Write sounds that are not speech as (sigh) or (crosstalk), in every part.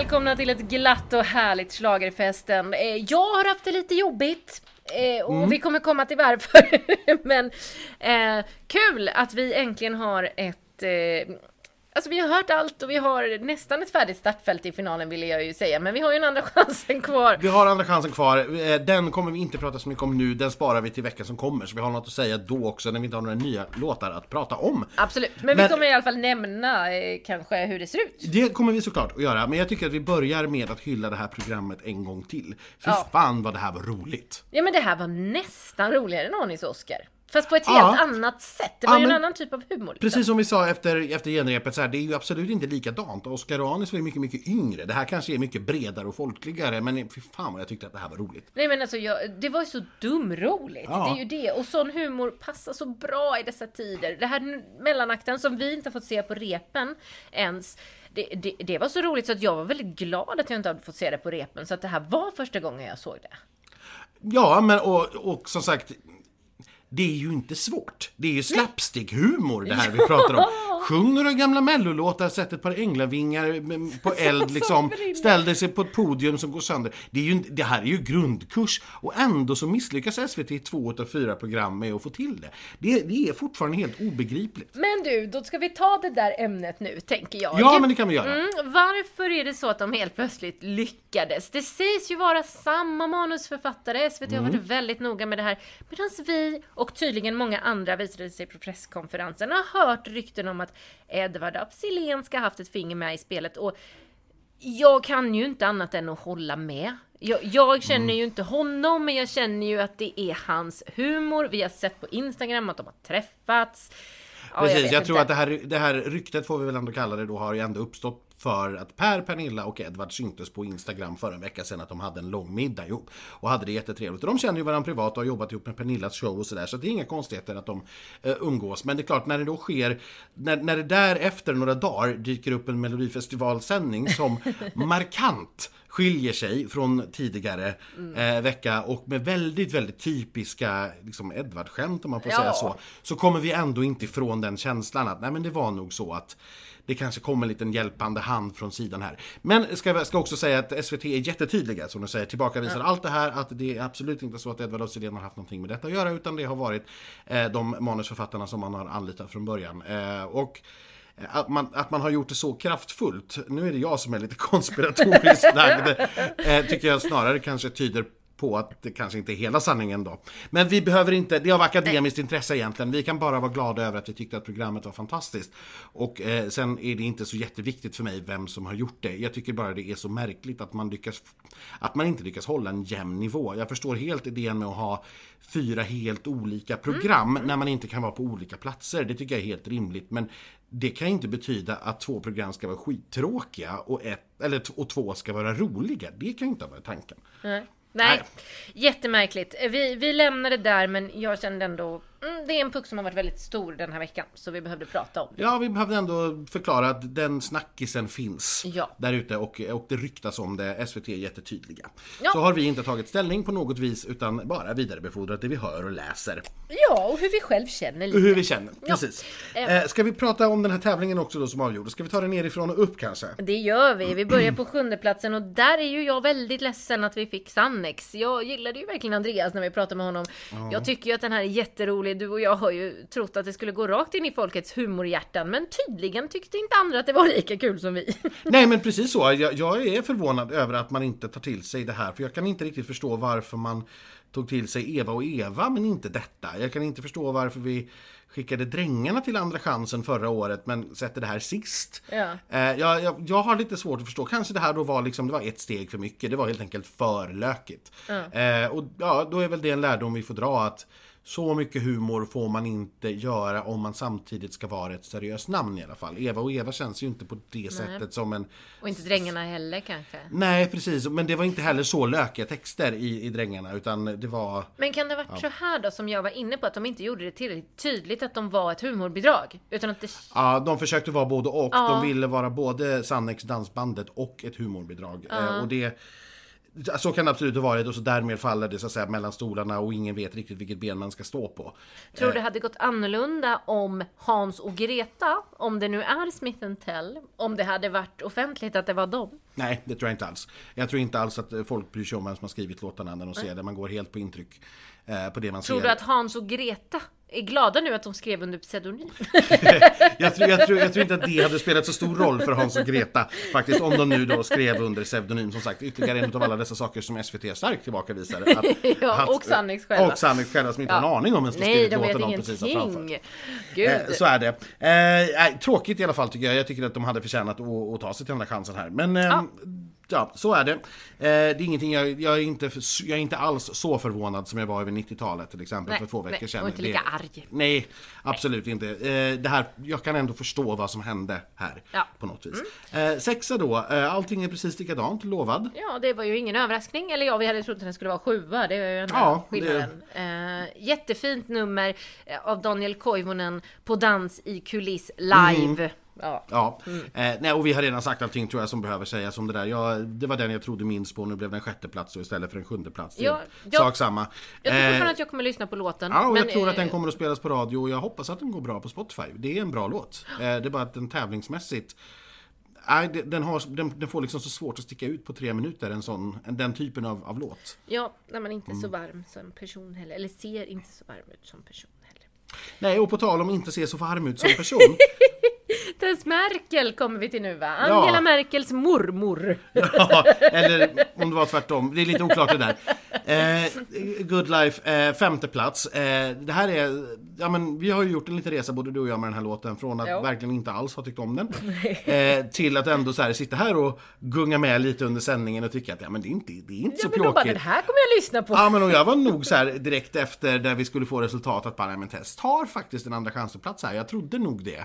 välkomna till ett glatt och härligt schlagerfesten. Eh, Jag har haft det lite jobbigt. eh, Och Mm. vi kommer komma till varför. (laughs) Men eh, kul att vi äntligen har ett... Eh, alltså vi har hört allt och vi har nästan ett färdigt startfält i finalen ville jag ju säga. Men vi har ju en andra (laughs) chansen kvar. Vi har andra chansen kvar. Eh, Den kommer vi inte prata så mycket om nu, den sparar vi till veckan som kommer. Så vi har något att säga då också när vi inte har några nya låtar att prata om. Absolut, men vi Men- kommer i alla fall nämna eh, kanske hur det ser ut. Det kommer vi såklart att göra, men jag tycker att vi börjar med att hylla det här programmet en gång till. För Ja. fan vad det här var roligt! Ja men det här var nästan roligare än Anis Oscar. Fast på ett Ja. helt annat sätt. Det var Ja, ju en annan typ av humor. liksom. Precis som vi sa efter, efter genrepet, så här, det är ju absolut inte likadant. Oscar och Anis var ju mycket, mycket yngre. Det här kanske är mycket bredare och folkligare, men fy fan vad jag tyckte att det här var roligt. Nej men alltså jag, det var ju så dumroligt. Ja. Det är ju det. Och sån humor passar så bra i dessa tider. Det här mellanakten som vi inte har fått se på repen ens. Det, det, det var så roligt så att jag var väldigt glad att jag inte hade fått se det på repen. Så att det här var första gången jag såg det. Ja, men och, och som sagt, det är ju inte svårt. Det är ju slapstick-humor det här vi (laughs) pratar om. Sjung några gamla mellolåtar, sätt ett par änglavingar på (laughs) eld liksom. brinner. Ställ sig på ett podium som går sönder. Det, är ju, det här är ju grundkurs. Och ändå så misslyckas SVT i två av fyra program med att få till det. Det, det är fortfarande helt obegripligt. Men du, då ska vi ta det där ämnet nu tänker jag. Ja, men det kan vi göra. Mm, varför är det så att de helt plötsligt lyckades? Det sägs ju vara samma manusförfattare, SVT har Mm. varit väldigt noga med det här. Medan vi, och tydligen många andra visade sig på presskonferensen, har hört rykten om att Edvard af Sillén ska ha haft ett finger med i spelet. Och jag kan ju inte annat än att hålla med. Jag, jag känner Mm. ju inte honom, men jag känner ju att det är hans humor. Vi har sett på Instagram att de har träffats. Ja, Precis, vet jag, tror att det här, det här ryktet får vi väl ändå kalla det då har ju ändå uppstått för att Per, Pernilla och Edvard syntes på Instagram för en vecka sedan att de hade en lång middag ihop och hade det jättetrevligt. Och de känner ju varandra privat och har jobbat ihop med Pernillas show och sådär så det är inga konstigheter att de eh, umgås. Men det är klart, när det då sker, när, när det därefter några dagar dyker upp en melodifestivalsändning som (laughs) markant skiljer sig från tidigare eh, vecka och med väldigt, väldigt typiska liksom Edvard-skämt om man får Ja. säga så. Så kommer vi ändå inte ifrån den känslan att nej men det var nog så att det kanske kom en liten hjälpande hand från sidan här. Men ska jag ska också säga att SVT är jättetydliga som de säger tillbakavisar allt det här att det är absolut inte så att Edvard af har haft någonting med detta att göra utan det har varit eh, de manusförfattarna som man har anlitat från början. Eh, och att man, att man har gjort det så kraftfullt, nu är det jag som är lite (laughs) konspiratoriskt lagd, (laughs) eh, tycker jag snarare kanske tyder på att det kanske inte är hela sanningen då. Men vi behöver inte, det är av akademiskt intresse egentligen. Vi kan bara vara glada över att vi tyckte att programmet var fantastiskt. Och eh, sen är det inte så jätteviktigt för mig vem som har gjort det. Jag tycker bara det är så märkligt att man lyckas, att man inte lyckas hålla en jämn nivå. Jag förstår helt idén med att ha fyra helt olika program när man inte kan vara på olika platser. Det tycker jag är helt rimligt. Men det kan inte betyda att två program ska vara skittråkiga och, ett, eller, och två ska vara roliga. Det kan inte varit tanken. Nej. Nej, jättemärkligt. Vi, vi lämnar det där men jag kände ändå, mm, det är en puck som har varit väldigt stor den här veckan så vi behövde prata om det. Ja, vi behövde ändå förklara att den snackisen finns Ja. där ute och, och det ryktas om det. SVT är jättetydliga. Ja. Så har vi inte tagit ställning på något vis utan bara vidarebefordrat det vi hör och läser. Ja, och hur vi själv känner lite. Hur vi känner, Ja. precis. Eh. Eh, ska vi prata om den här tävlingen också då som avgjordes? Ska vi ta den nerifrån och upp kanske? Det gör vi. Vi börjar på sjunde platsen och där är ju jag väldigt ledsen att vi fick Sannex. Jag gillade ju verkligen Andreas när vi pratade med honom. Jag tycker ju att den här är jätterolig. Du och jag har ju trott att det skulle gå rakt in i folkets humorhjärtan, men tydligen tyckte inte andra att det var lika kul som vi. (laughs) Nej men precis så, jag, jag är förvånad över att man inte tar till sig det här för jag kan inte riktigt förstå varför man tog till sig Eva och Eva men inte detta. Jag kan inte förstå varför vi skickade Drängarna till Andra chansen förra året men sätter det här sist. Ja. Eh, jag, jag, jag har lite svårt att förstå, kanske det här då var liksom, det var ett steg för mycket, det var helt enkelt för lökigt. Eh, och ja, då är väl det en lärdom vi får dra att så mycket humor får man inte göra om man samtidigt ska vara ett seriöst namn i alla fall. Eva och Eva känns ju inte på det sättet som en Och inte Drängarna heller kanske. Nej precis, men det var inte heller så lökiga texter i, i Drängarna utan det var Men kan det ha varit så här då som jag var inne på att de inte gjorde det tillräckligt tydligt att de var ett humorbidrag? Utan att det... Ja, de försökte vara både och. Ja. De ville vara både Sannex dansbandet och ett humorbidrag. Eh, och det, så kan det absolut ha varit och så därmed faller det så att säga mellan stolarna och ingen vet riktigt vilket ben man ska stå på. Tror Eh. det hade gått annorlunda om Hans och Greta, om det nu är Smith Tell, om det hade varit offentligt att det var dem? Nej, det tror jag inte alls. Jag tror inte alls att eh, folk bryr sig om vem som har skrivit låtarna när de ser det. Man går helt på intryck eh, på det man Tror ser. du att Hans och Greta är glada nu att de skrev under pseudonym? (laughs) jag, tror, jag, tror, jag tror inte att det hade spelat så stor roll för Hans och Greta faktiskt om de nu då skrev under pseudonym som sagt ytterligare en av alla dessa saker som SVT starkt tillbakavisade. Att, (laughs) Ja, och Sannex själva. Och Sannex själva som inte har en aning om som Nej, skrivit de vet låten de precis har framfört. ingenting. Gud. Eh, Så är det. Eh, nej, tråkigt i alla fall tycker jag. Jag tycker att de hade förtjänat att, att ta sig till den här chansen här. Men eh, ja. Ja. så är det. Eh, det är ingenting jag, jag, är inte, jag är inte alls så förvånad som jag var över 90-talet till exempel Nej, för två veckor nej, sedan. och inte Det- lika arg. Nej, absolut inte. Eh, det här, jag kan ändå förstå vad som hände här Ja. på något vis. Eh, sexa då, allting är precis likadant, lovad. Ja, det var ju ingen överraskning. Eller ja, vi hade trott att den skulle vara sjua. Det är ju enda Ja, det- skillnaden. Eh, jättefint nummer av Daniel Koivunen på dans i kuliss live. Mm. Ja. Ja, eh, nej, och vi har redan sagt allting tror jag som behöver sägas om det där. Jag, det var den jag trodde minst på, nu blev det en sjätte plats istället för en sjunde plats. Ja, sak jag- samma. Jag tror Eh, fortfarande att jag kommer lyssna på låten. Ja, och jag men, tror att eh, den kommer att spelas på radio och jag hoppas att den går bra på Spotify. Det är en bra låt. Eh, Det är bara att den tävlingsmässigt Nej, den, har, den, den får liksom så svårt att sticka ut på tre minuter, en sån, en- den typen av, av låt. Ja, när man inte är så Mm. varm som person heller. Eller ser inte så varm ut som person heller. Nej, och på tal om inte se så varm ut som person. (laughs) Tess Merkel kommer vi till nu va? Angela Ja. Merkels mormor. ja, eller om det var tvärtom. Det är lite oklart det där. Eh, Good Life, eh, femte plats. Eh, det här är, ja men vi har ju gjort en liten resa både du och jag med den här låten. Från att Jo. verkligen inte alls ha tyckt om den. Eh, till att ändå så här, sitta här och gunga med lite under sändningen och tycka att ja, men det är inte, det är inte Ja, så men då bara, pjåkigt. den här kommer jag lyssna på. Ja men och jag var nog så här direkt efter där vi skulle få resultat att bara, men Tess tar faktiskt en andra chansen-plats här. Jag trodde nog det.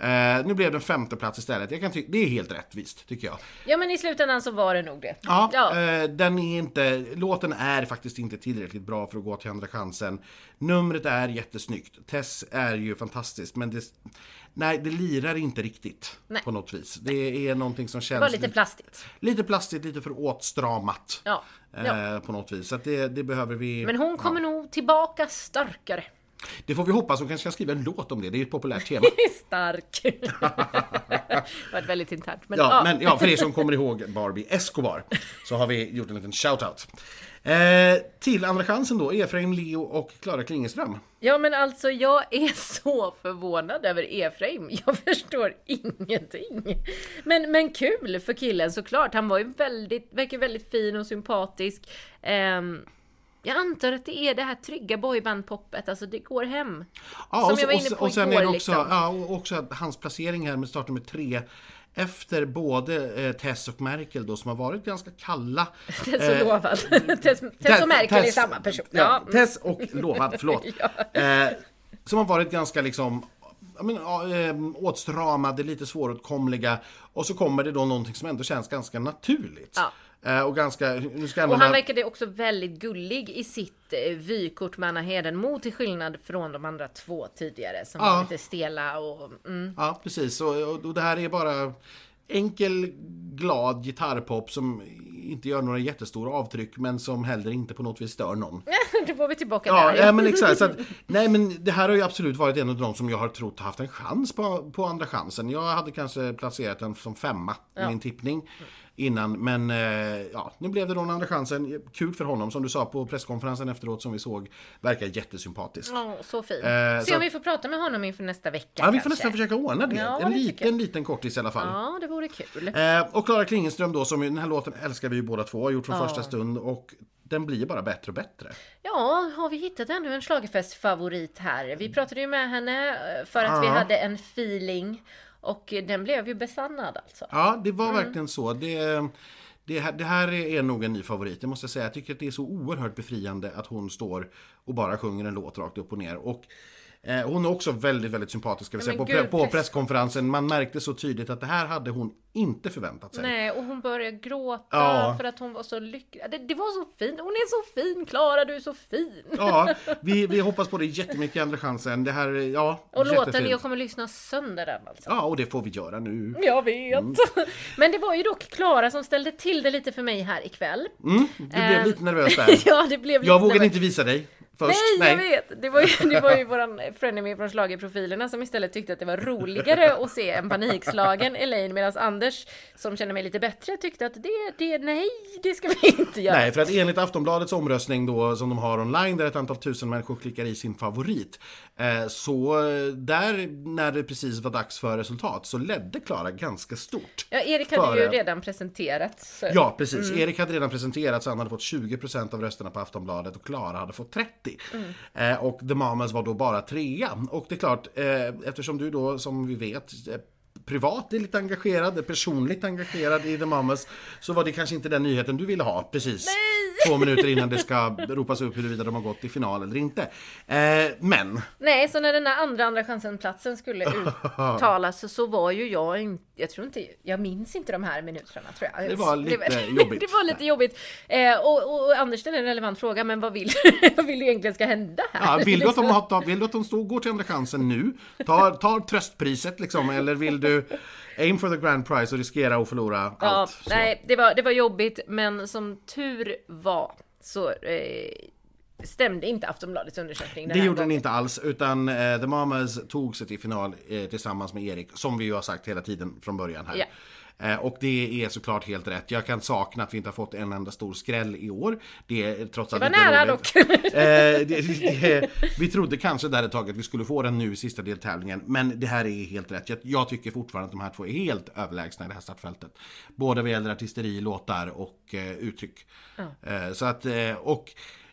Eh, nu blev det en femte plats istället. Jag kan ty- det är helt rättvist tycker jag. Ja men i slutändan så var det nog det. Ja, ja. Eh, den är inte, låten är faktiskt inte tillräckligt bra för att gå till andra chansen. Numret är jättesnyggt. Tess är ju fantastiskt men det, nej, det lirar inte riktigt Nej. på något vis. Det är någonting som det känns var lite plastigt. lite plastigt, lite för åtstramat. Ja. ja. Eh, på något vis. Så det, det behöver vi... Men hon kommer nog tillbaka starkare. Det får vi hoppas. Hon kanske ska skriva en låt om det. Det är ju ett populärt tema. (laughs) Stark. det var väldigt internt. Men, Ja, ja. men ja, för er som kommer ihåg Barbie Escobar så har vi gjort en liten shoutout. Eh, till Andra chansen då, Efraim Leo och Klara Klingeström. ja men alltså jag är så förvånad över Efraim. Jag förstår ingenting. Men, men kul för killen såklart. Han var ju väldigt, verkar väldigt fin och sympatisk. Ehm, jag antar att det är det här trygga boyband-poppet, alltså det går hem. Ja, Som och, jag var inne på och sen igår, är det också, liksom. ja, och också att hans placering här med startnummer tre efter både eh, Tess och Merkel då som har varit ganska kalla. (laughs) Tess och lovad. (laughs) Tess, Tess och Merkel är samma person. Ja, Ja. Tess och lovad, (laughs) förlåt. eh, som har varit ganska liksom ja, men, ja, eh, åtstramade, lite svåråtkomliga. Och så kommer det då någonting som ändå känns ganska naturligt. Ja. Eh, och ganska, nu ska Och han verkade också väldigt gullig i sitt eh, vykort med Anna Hedenmo till skillnad från de andra två tidigare som Ja. var lite stela och... Mm. Ja, precis. Och, och, det här är bara enkel, glad gitarrpop som inte gör några jättestora avtryck men som heller inte på något vis stör någon. (laughs) Då var vi tillbaka Ja, där. ja men exakt. Att, nej men det här har ju absolut varit en av de som jag har trott haft en chans på, på andra chansen. Jag hade kanske placerat den som femma i min tippning innan. Men eh, ja, nu blev det då en andra chansen. Kul för honom som du sa på presskonferensen efteråt som vi såg. Verkar jättesympatisk. Ja, så fin. Eh, Se om vi får prata med honom inför nästa vecka Ja, vi får kanske. nästan försöka ordna det. Ja, en det liten, liten kortis i alla fall. Ja, det vore kul. Eh, och Klara Klingenström då, som den här låten älskar vi ju båda två, har gjort från första stund och den blir bara bättre och bättre. Ja, har vi hittat ännu en schlagerfestfavorit här? Vi pratade ju med henne eh, för att vi Ja. hade en feeling och den blev ju besannad alltså. Ja, det var Mm. verkligen så. Det, det, här, det här är nog en ny favorit, det måste jag säga. Jag tycker att det är så oerhört befriande att hon står och bara sjunger en låt rakt upp och ner. Och hon är också väldigt, väldigt sympatisk, ska vi säga, på, gud, på press- presskonferensen. Man märkte så tydligt att det här hade hon inte förväntat sig. Nej, och hon började gråta Ja. för att hon var så lycklig. Det, det var så fint. Hon är så fin, Klara, du är så fin. Ja, vi, vi hoppas på det jättemycket i andra chansen. Det här, ja, Och låten, jättefint. jag kommer lyssna sönder den alltså. Ja, och det får vi göra nu. Jag vet. Mm. (laughs) Men det var ju dock Klara som ställde till det lite för mig här ikväll. Du blev Eh, lite nervös där. (laughs) ja, det blev lite Jag vågade nervöst. inte visa dig. Först. Nej, jag vet! Det var ju, det var ju våran frenemy från schlagerprofilerna som istället tyckte att det var roligare att se en panikslagen Elaine medan Anders, som känner mig lite bättre, tyckte att det, det, nej, det ska vi inte göra. Nej, för att enligt Aftonbladets omröstning då som de har online där ett antal tusen människor klickar i sin favorit. Eh, så där när det precis var dags för resultat så ledde Klara ganska stort. Ja, Erik hade Före- ju redan presenterat. Så. Ja, precis. Erik hade redan presenterat så han hade fått 20% av rösterna på Aftonbladet och Klara hade fått 30. Eh, och The Mamas var då bara trea. Och det är klart, eh, eftersom du då som vi vet eh, privat är lite engagerad, personligt engagerad i The Mamas så var det kanske inte den nyheten du ville ha. Precis två minuter innan det ska ropas upp huruvida de har gått i final eller inte. Eh, men Nej, så när den här andra andra chansen-platsen skulle uttalas (laughs) så var ju jag inte, jag tror inte, jag minns inte de här minuterna tror jag. Det var lite det, (laughs) jobbigt. det var lite jobbigt. Eh, och, och, Anders ställer en relevant fråga, men vad vill, (laughs) vad vill du egentligen ska hända här? Ja, vill, du att de har, vill du att de står, går till Andra chansen nu? Tar, tar tröstpriset liksom, eller vill du aim for the grand prize och riskera att förlora Ja, allt? Så. nej, det var, det var jobbigt, men som tur var så eh, stämde inte Aftonbladets undersökning den Det gjorde den gången. inte alls, utan eh, The Mamas tog sig till final eh, tillsammans med Erik, som vi ju har sagt hela tiden från början här. Ja. Eh, och det är såklart helt rätt. Jag kan sakna att vi inte har fått en enda stor skräll i år. Det är trots allt Det var nära dock. Eh, det, det, vi trodde kanske där ett tag att vi skulle få den nu i sista deltävlingen. Men det här är helt rätt. Jag, jag tycker fortfarande att de här två är helt överlägsna i det här startfältet. Både vad gäller artisteri, låtar och eh, uttryck. Eh, så att, och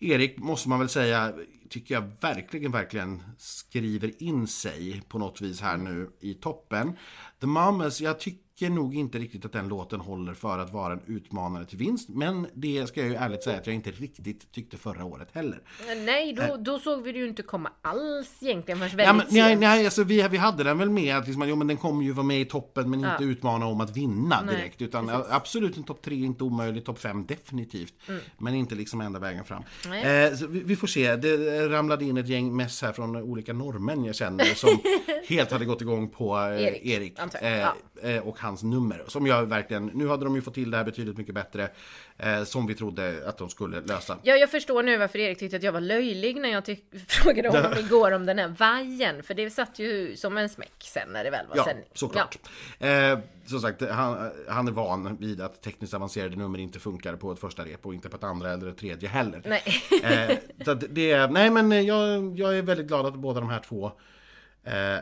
Erik måste man väl säga, tycker jag verkligen, verkligen skriver in sig på något vis här nu i toppen. The Mamas, jag tycker nog inte riktigt att den låten håller för att vara en utmanare till vinst. Men det ska jag ju ärligt säga att jag inte riktigt tyckte förra året heller. Nej, då, då såg vi det ju inte komma alls egentligen förrän Ja, väldigt men, nej, nej, alltså vi, vi hade den väl med att liksom, jo, men den kommer ju vara med i toppen men inte utmana om att vinna Nej, direkt. utan absolut en topp tre, inte omöjligt, topp fem definitivt. Men inte liksom enda vägen fram. Mm. Eh, vi, vi får se, det ramlade in ett gäng mess här från olika norrmän jag känner som (laughs) helt hade gått igång på eh, Erik, Erik, eh, Ja. eh, och hans nummer. Som jag verkligen, nu hade de ju fått till det här betydligt mycket bättre. Eh, som vi trodde att de skulle lösa. Ja, jag förstår nu varför Erik tyckte att jag var löjlig när jag tyck- (laughs) frågade honom igår om den här vajen. För det satt ju som en smäck sen när det väl var Ja, sändning. såklart. Eh, som sagt, han, han är van vid att tekniskt avancerade nummer inte funkar på ett första rep och inte på ett andra eller ett tredje heller. Nej. Eh, så det, nej men jag, jag är väldigt glad att båda de här två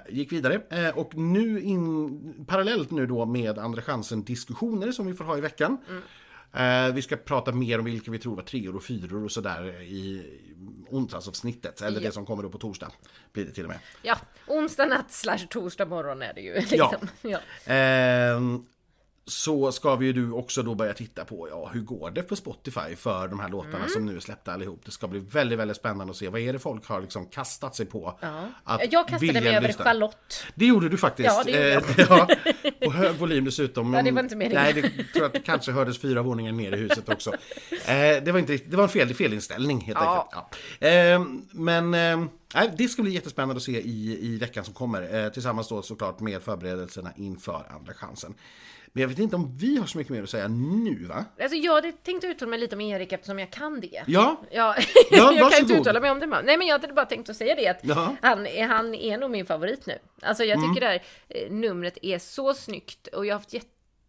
gick vidare. Eh, och nu in, parallellt nu då med Andra chansen diskussioner som vi får ha i veckan. Eh, vi ska prata mer om vilka vi tror var treor och fyror och sådär i onsdagsavsnittet. Eller Ja. det som kommer då på torsdag. Blir det till och med. Ja, onsdag natt slash torsdag morgon är det ju. Liksom. Ja. Ja. Så ska vi ju du också då börja titta på, ja hur går det på Spotify för de här låtarna Mm. som nu är släppta allihop. Det ska bli väldigt, väldigt spännande att se vad är det folk har liksom kastat sig på. Att Jag kastade mig över lyssna. Charlotte. Det gjorde du faktiskt. Ja, det gjorde jag. Eh, (laughs) ja, på hög volym dessutom. Ja, det var inte meningen. Nej, det tror att det kanske hördes fyra våningar ner i huset också. Eh, det var inte det var en fel, felinställning helt Ja. enkelt. Ja. Eh, men det ska bli jättespännande att se i, i veckan som kommer. Tillsammans då såklart med förberedelserna inför Andra chansen. Men jag vet inte om vi har så mycket mer att säga nu va? Alltså jag hade tänkt uttala mig lite om Erik eftersom jag kan det. Ja, Ja, Ja, (laughs) jag kan inte uttala mig om det. Nej men jag hade bara tänkt att säga det att Jaha. han, är- han är nog min favorit nu. Alltså jag Mm. tycker det här eh, numret är så snyggt och jag har haft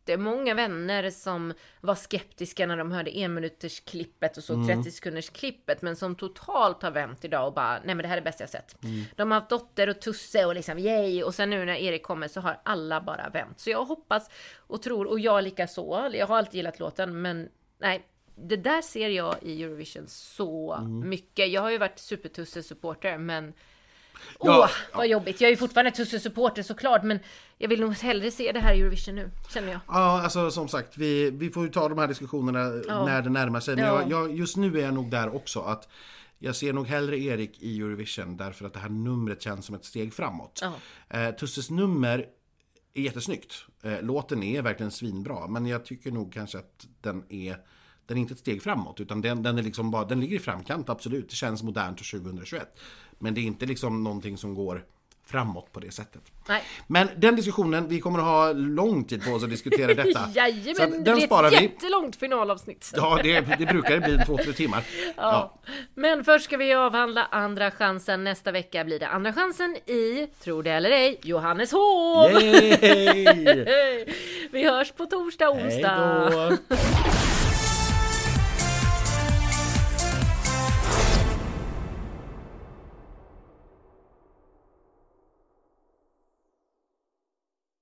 jättemånga vänner som var skeptiska när de hörde en minuters klippet och såg Mm. 30 sekunders klippet men som totalt har vänt idag och bara nej men det här är det bästa jag sett. Mm. De har haft Dotter och Tusse och liksom yay och sen nu när Erik kommer så har alla bara vänt. Så jag hoppas och tror och jag lika så. Jag har alltid gillat låten men nej det där ser jag i Eurovision så Mm. mycket. Jag har ju varit supertusse-supporter men Ja, Åh, vad jobbigt. Jag är ju fortfarande Tusse-supporter såklart, men jag vill nog hellre se det här i Eurovision nu, känner jag. Ja, alltså som sagt, vi, vi får ju ta de här diskussionerna Ja. när det närmar sig. Men Ja. jag, jag, just nu är jag nog där också att jag ser nog hellre Erik i Eurovision därför att det här numret känns som ett steg framåt. Eh, Tusses nummer är jättesnyggt. Eh, låten är verkligen svinbra, men jag tycker nog kanske att den är den är inte ett steg framåt utan den, den, är liksom bara, den ligger i framkant absolut. Det känns modernt och 2021. Men det är inte liksom någonting som går framåt på det sättet. Nej. Men den diskussionen, vi kommer att ha lång tid på oss att diskutera (laughs) detta. Så Jajamän, det den blir sparar ett vi. jättelångt finalavsnitt. Ja, det, det brukar bli två, tre timmar. (laughs) Ja. Men först ska vi avhandla Andra chansen. Nästa vecka blir det Andra chansen i, tro det eller ej, Johanneshov! Yay! (laughs) Vi hörs på torsdag, Hej onsdag.